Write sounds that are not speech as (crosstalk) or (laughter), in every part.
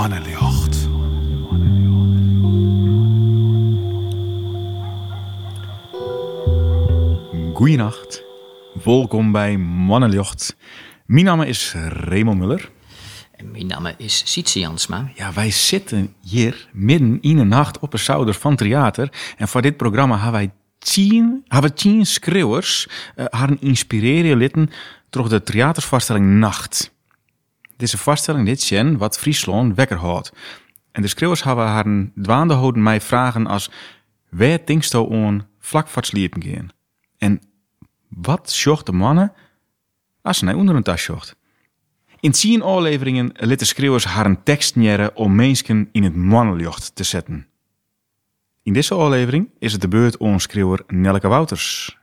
Mannenjocht. Goeienacht. Welkom bij Mannenjocht. Mijn naam is Raymond Muller. En mijn naam is Sietse Jansma. Ja, wij zitten hier midden in de nacht op een zouder van theater. En voor dit programma hebben wij tien, hebben tien schreeuwers uh, haar inspireren litten door de theatersvoorstelling Nacht. Deze voorstelling dit zijn wat Friesland wekker houdt. En de schreeuwers hebben haar dwaande houden mij vragen als... Waar denkst je aan vlak voor het sliepen gaan? En wat zocht de mannen als ze naar onder een tas zocht? In tien afleveringen liet de schreeuwers haar een tekst neren om mensen in het mannenjocht te zetten. In deze aflevering is het de beurt aan schreeuwer Nelke Wouters.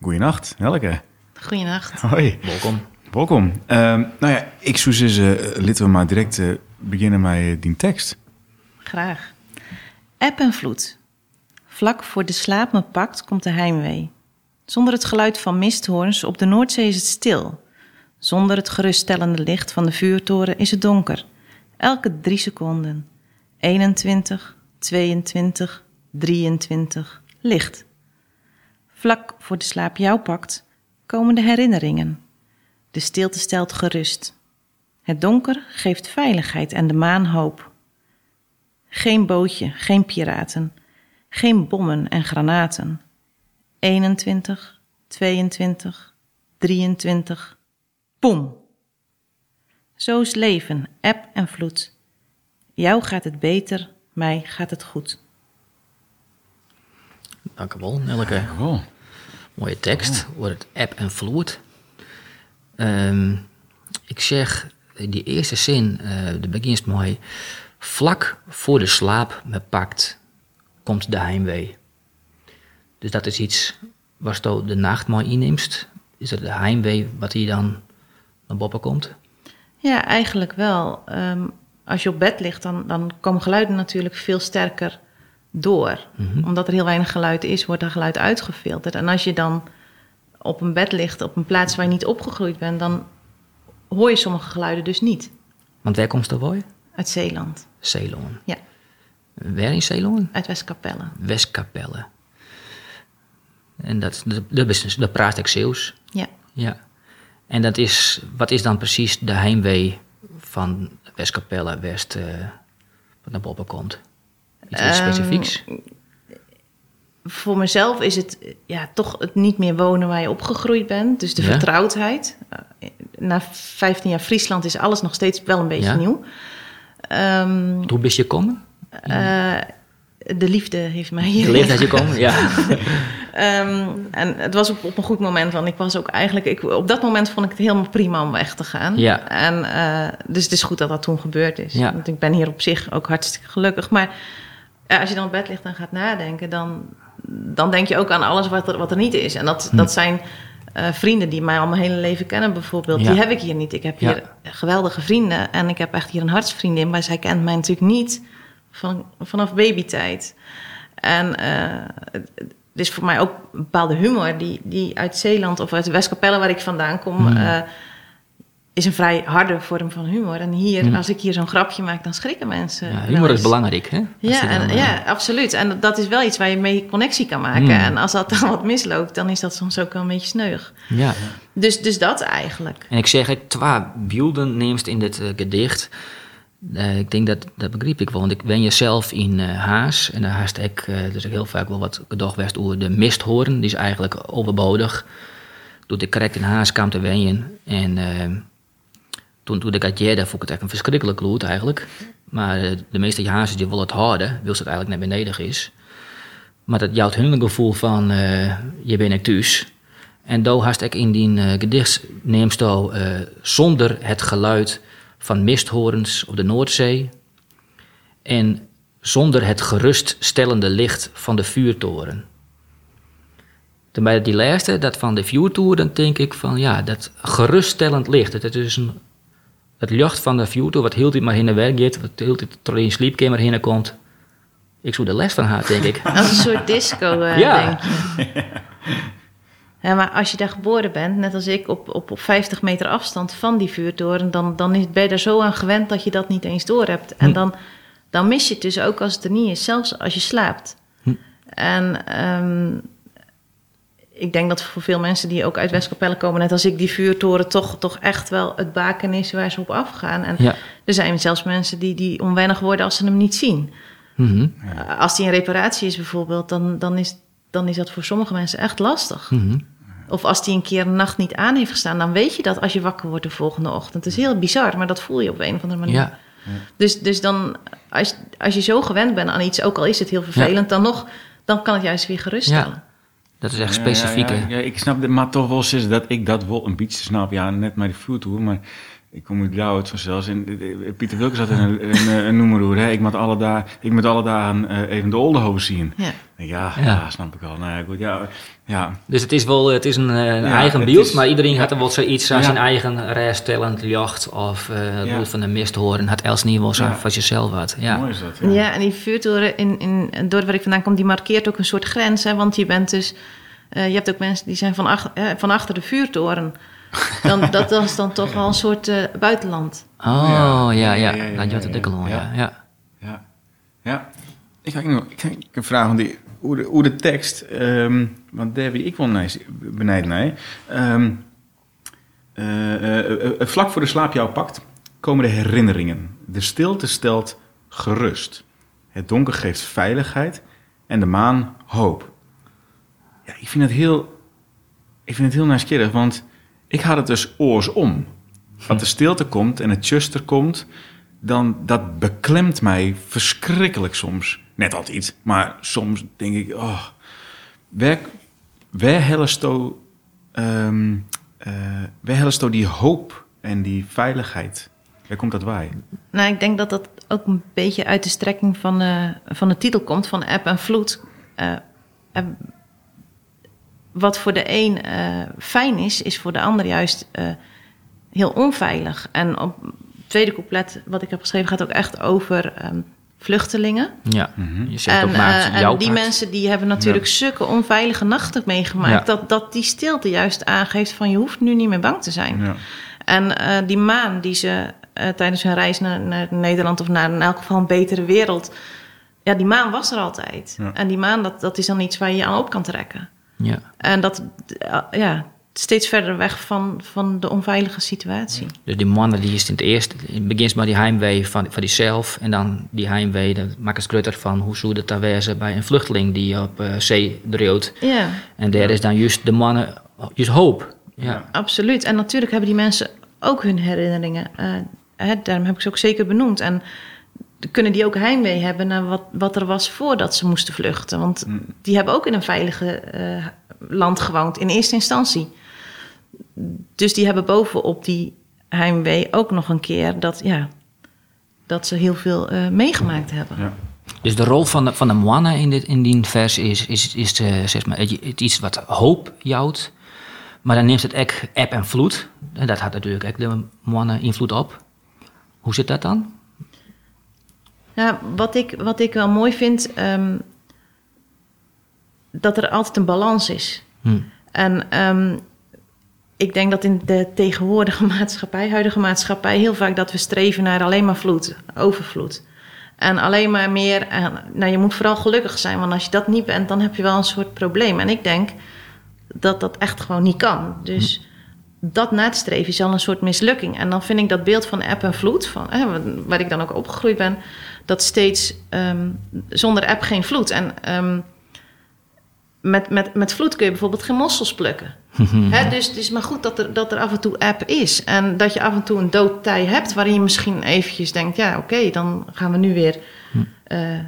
Goeienacht, Nelke. Goeienacht. Hoi. Welkom. Welkom. Uh, nou ja, ik zou zeggen, uh, laten we maar direct uh, beginnen met uh, die tekst. Graag. App en vloed. Vlak voor de slaap me pakt, komt de heimwee. Zonder het geluid van misthoorns op de Noordzee is het stil. Zonder het geruststellende licht van de vuurtoren is het donker. Elke drie seconden. 21, 22, 23, licht. Vlak voor de slaap jou pakt, komen de herinneringen. De stilte stelt gerust. Het donker geeft veiligheid en de maan hoop. Geen bootje, geen piraten, geen bommen en granaten. 21, 22, 23, boem. Zo is leven, eb en vloed. Jou gaat het beter, mij gaat het goed. Dank u wel, Nelke. Oh. Mooie tekst, wordt het eb en vloed. Um, ik zeg, die eerste zin, uh, de begint mooi. Vlak voor de slaap me pakt, komt de heimwee. Dus dat is iets waar je de nacht mooi inneemt. Is dat de heimwee wat hier dan naar boven komt? Ja, eigenlijk wel. Um, als je op bed ligt, dan, dan komen geluiden natuurlijk veel sterker door. Mm -hmm. Omdat er heel weinig geluid is, wordt er geluid uitgefilterd. En als je dan op een bed ligt, op een plaats waar je niet opgegroeid bent, dan hoor je sommige geluiden dus niet. Want waar komt wooi? Uit Zeeland. Zeeland. Ja. Waar in Zeeland? Uit Westkapelle. Westkapelle. En dat, dat, dat, is, dat praat ik Zeeuws. Ja. Ja. En dat is, wat is dan precies de heimwee van Westkapelle, West, uh, wat naar boven komt? Iets um, specifieks? Voor mezelf is het ja, toch het niet meer wonen waar je opgegroeid bent. Dus de ja. vertrouwdheid. Na 15 jaar Friesland is alles nog steeds wel een beetje ja. nieuw. Um, Hoe ben je gekomen? Uh, de liefde heeft mij hier. De liefde heeft je komen, ja. um, (laughs) en het was op, op, een goed moment, want ik was ook eigenlijk... Ik, op dat moment vond ik het helemaal prima om weg te gaan. Ja. En, uh, dus het is goed dat dat toen gebeurd is. Ja. Want ik ben hier op zich ook hartstikke gelukkig. Maar als je dan op bed ligt en gaat nadenken... dan, dan denk je ook aan alles wat er, wat er niet is. En dat, hm. dat zijn uh, vrienden die mij al mijn hele leven kennen bijvoorbeeld. Ja. Die heb ik hier niet. Ik heb hier Ja. geweldige vrienden. En ik heb echt hier een hartsvriendin. Maar zij kent mij natuurlijk niet van, vanaf babytijd. En uh, het is voor mij ook een bepaalde humor... die, die uit Zeeland of uit de Westkapelle waar ik vandaan kom... Hm. Uh, is een vrij harde vorm van humor. En hier, Hm. als ik hier zo'n grapje maak, dan schrikken mensen. Ja, humor is belangrijk, hè? Ja, dan, eh, ja, absoluut. En dat is wel iets waar je mee connectie kan maken. Mm. En als dat dan (laughs) wat misloopt, dan is dat soms ook wel een beetje sneug. ja. Dus, dus dat eigenlijk. En ik zeg, het twee beelden neemt in dit uh, gedicht. Uh, ik denk dat, dat begreep ik wel, want ik ben jezelf in uh, Haas. En daar haast ik dus ik heel vaak wel wat gedacht werd over de misthoorn. Die is eigenlijk overbodig. Toen ik correct in Haas kwam te wenjen. En toen, toen ik uit Jeda vond ik het echt een verschrikkelijk lood eigenlijk. Maar eh, de meeste Hazen die willen het houden, wil ze het eigenlijk net beneden is. Maar dat jouwt hun gevoel van, uh, je bent ik thuis. En daar haast ik in die uh, gedicht neemt uh, zonder het geluid van misthorens op de Noordzee. En zonder het geruststellende licht van de vuurtoren. Toen bij die laatste, dat van de vuurtoren, denk ik van ja, dat geruststellend licht. Het is een, het licht van de vuurtoren, wat heel tijd maar heen en weer gaat, wat heel tijd door in je slaapkamer heen komt. Ik zou de les van haar, denk ik. (laughs) Als een soort disco, uh, Ja. denk je. (laughs) Ja, maar als je daar geboren bent, net als ik, op, op, op 50 meter afstand van die vuurtoren, dan, dan is, ben je er zo aan gewend dat je dat niet eens doorhebt. En Hm. dan, dan mis je het dus ook als het er niet is, zelfs als je slaapt. Hm. En ehm, ik denk dat voor veel mensen die ook uit Westkapelle komen, net als ik, die vuurtoren toch, toch echt wel het baken is waar ze op afgaan. En Ja. er zijn zelfs mensen die, die onwennig worden als ze hem niet zien. Mhm. Uh, Als die in reparatie is bijvoorbeeld, dan, dan, is, dan is dat voor sommige mensen echt lastig. Mhm. Of als die een keer een nacht niet aan heeft gestaan, dan weet je dat als je wakker wordt de volgende ochtend. Het is heel bizar, maar dat voel je op een of andere manier. Ja. Dus, dus dan, als, als je zo gewend bent aan iets, ook al is het heel vervelend, dan nog, dan kan het juist weer geruststellen. Dat is echt Ja, specifieke. Ja, ja, ja, ik snap maar toch wel is dat ik dat wel een beetje snap. Ja, net maar die vuurtoer, maar ik kom uit Blauw vanzelfs. En eh, Pieter Wilkes had een, een, een, een noemer hè. Ik moet alle dagen, ik moet alle dagen eh, even de Oldenhoven zien. Ja. Ja, Ja. ja. snap ik al. Nou ja, goed, ja, ja. Dus het is wel het is een, eh, een Ja, eigen beeld, is- maar iedereen ja. had er wel zoiets als Ja. zijn eigen rijstellend jacht of eh het van de mist horen. Had Els niet wel zo Ja. van jezelf wat. Ja. Mooi is dat. Ja. Ja. en die vuurtoren in, in het dorp waar ik vandaan kom, die markeert ook een soort grens. Hè, want je bent dus, eh, je hebt ook mensen die zijn van, ach- eh, van achter de vuurtoren. Dan, dat, dat is dan toch wel een soort eh, buitenland. Oh, ja, ja. Dat je ja, het ook al, ja. ja. ja. Ik ga nog ik ga een vraag van die, hoe, de, hoe de tekst, ehm, want daar ben ik wel benijd naar. Ehm, eh, eh, eh, vlak voor de slaap jou pakt, komen de herinneringen. De stilte stelt gerust. Het donker geeft veiligheid en de maan hoop. Ja, ik vind het heel, ik vind het heel nieuwsgierig, want ik had het dus oorsom. Als de stilte komt en het tjuster komt, dan dat beklemt mij verschrikkelijk soms. Net altijd, maar soms denk ik, oh, waar, waar hellest to, ehm, eh, waar hellest to die hoop en die veiligheid? Waar komt dat bij? Nou, ik denk dat dat ook een beetje uit de strekking van, eh, van de titel komt, van App en Vloed. Eh, wat voor de een eh, fijn is, is voor de ander juist eh, heel onveilig. En op het tweede couplet, wat ik heb geschreven, gaat ook echt over ehm, vluchtelingen. Ja, Mhm. je zegt En, ook maar eh, jouw en die part. mensen die hebben natuurlijk zulke onveilige nachten meegemaakt. Ja. Dat, dat die stilte juist aangeeft van je hoeft nu niet meer bang te zijn. Ja. En eh, die maan die ze eh, tijdens hun reis naar, naar Nederland of naar in elk geval een betere wereld. Ja, die maan was er altijd. Ja. En die maan, dat, dat is dan iets waar je je aan op kan trekken. Ja. En dat, eh, ja, steeds verder weg van, van de onveilige situatie. Dus die mannen die is in het eerste, het begint maar die heimwee van, van diezelf. En dan die heimwee, dan maakt het grutter van hoe zou het daar wezen bij een vluchteling die op eh, zee dreeuwt. Ja, En daar is dan juist de mannen, juist hoop. Ja. absoluut. En natuurlijk hebben die mensen ook hun herinneringen. Eh, hè, daarom heb ik ze ook zeker benoemd. En kunnen die ook heimwee hebben naar wat, wat er was voordat ze moesten vluchten. Want die hebben ook in een veilige eh, land gewoond in eerste instantie. Dus die hebben bovenop die heimwee ook nog een keer dat, ja, dat ze heel veel eh, meegemaakt hebben. Ja. Dus de rol van de, van de mannen in, dit, in die vers is, is, is eh, zeg maar, het, iets wat hoop jouwt. Maar dan neemt het ook eb en vloed. En dat had natuurlijk ook de mannen invloed op. Hoe zit dat dan? Ja, wat ik, wat ik wel mooi vind, ehm, dat er altijd een balans is. Hm. En ehm, ik denk dat in de tegenwoordige (laughs) maatschappij, huidige maatschappij, heel vaak dat we streven naar alleen maar vloed, overvloed. En alleen maar meer, en, nou je moet vooral gelukkig zijn, want als je dat niet bent, dan heb je wel een soort probleem. En ik denk dat dat echt gewoon niet kan. Dus dat na te streven is al een soort mislukking. En dan vind ik dat beeld van app en vloed, van, hè, waar ik dan ook opgegroeid ben, dat steeds ehm, zonder app geen vloed. En ehm, met, met, met vloed kun je bijvoorbeeld geen mossels plukken. (laughs) Hè, dus het is maar goed dat er, dat er af en toe app is. En dat je af en toe een doodtij hebt waarin je misschien eventjes denkt... ja, oké, dan gaan we nu weer... eh,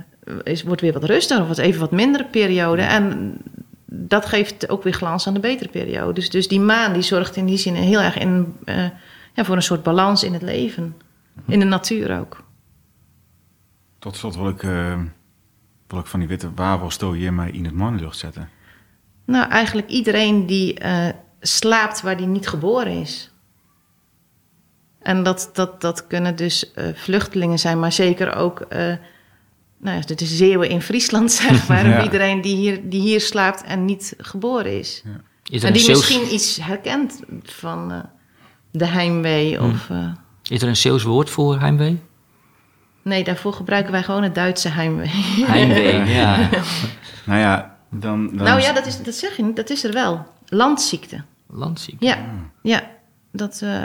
is, wordt weer wat rustiger of wat, even wat mindere periode. En dat geeft ook weer glans aan de betere periode. Dus, dus die maan die zorgt in die zin heel erg in, eh, ja, voor een soort balans in het leven. In de natuur ook. Tot slot wil ik, eh, wil ik van die witte wawel hier mij in het mannenlucht zetten. Nou, eigenlijk iedereen die eh, slaapt waar die niet geboren is. En dat, dat, dat kunnen dus eh, vluchtelingen zijn, maar zeker ook eh nou ja, de Zeeuwen in Friesland, (laughs) zeg maar. (laughs) Ja. Iedereen die hier, die hier slaapt en niet geboren is. Is En die Zeeuws, misschien iets herkent van eh, de heimwee Hmm. of... eh, is er een Zeeuws woord voor heimwee? Nee, daarvoor gebruiken wij gewoon het Duitse heimwee. (laughs) Heimwee, ja. Nou ja, dan... dan nou ja, dat, is, dat zeg je niet, dat is er wel. Landziekte. Landziekte. Ja, ja dat, eh,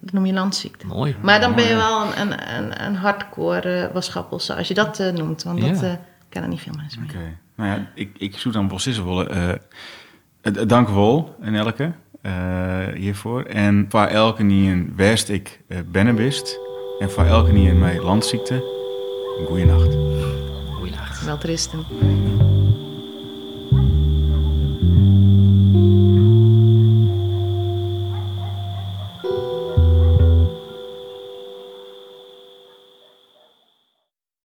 dat noem je landziekte. Mooi. Maar dan ben je wel een, een, een, een hardcore uh, waschappelse als je dat eh, noemt. Want dat eh, kennen niet veel mensen meer. Oké. Nou ja, ik, ik zoek dan eh eh, dank wel, en elke, eh, hiervoor. En voor elke die een west ik eh bennen wist. En voor elke die een mij landziekte, een goede nacht. Goeienacht. Wel tristen.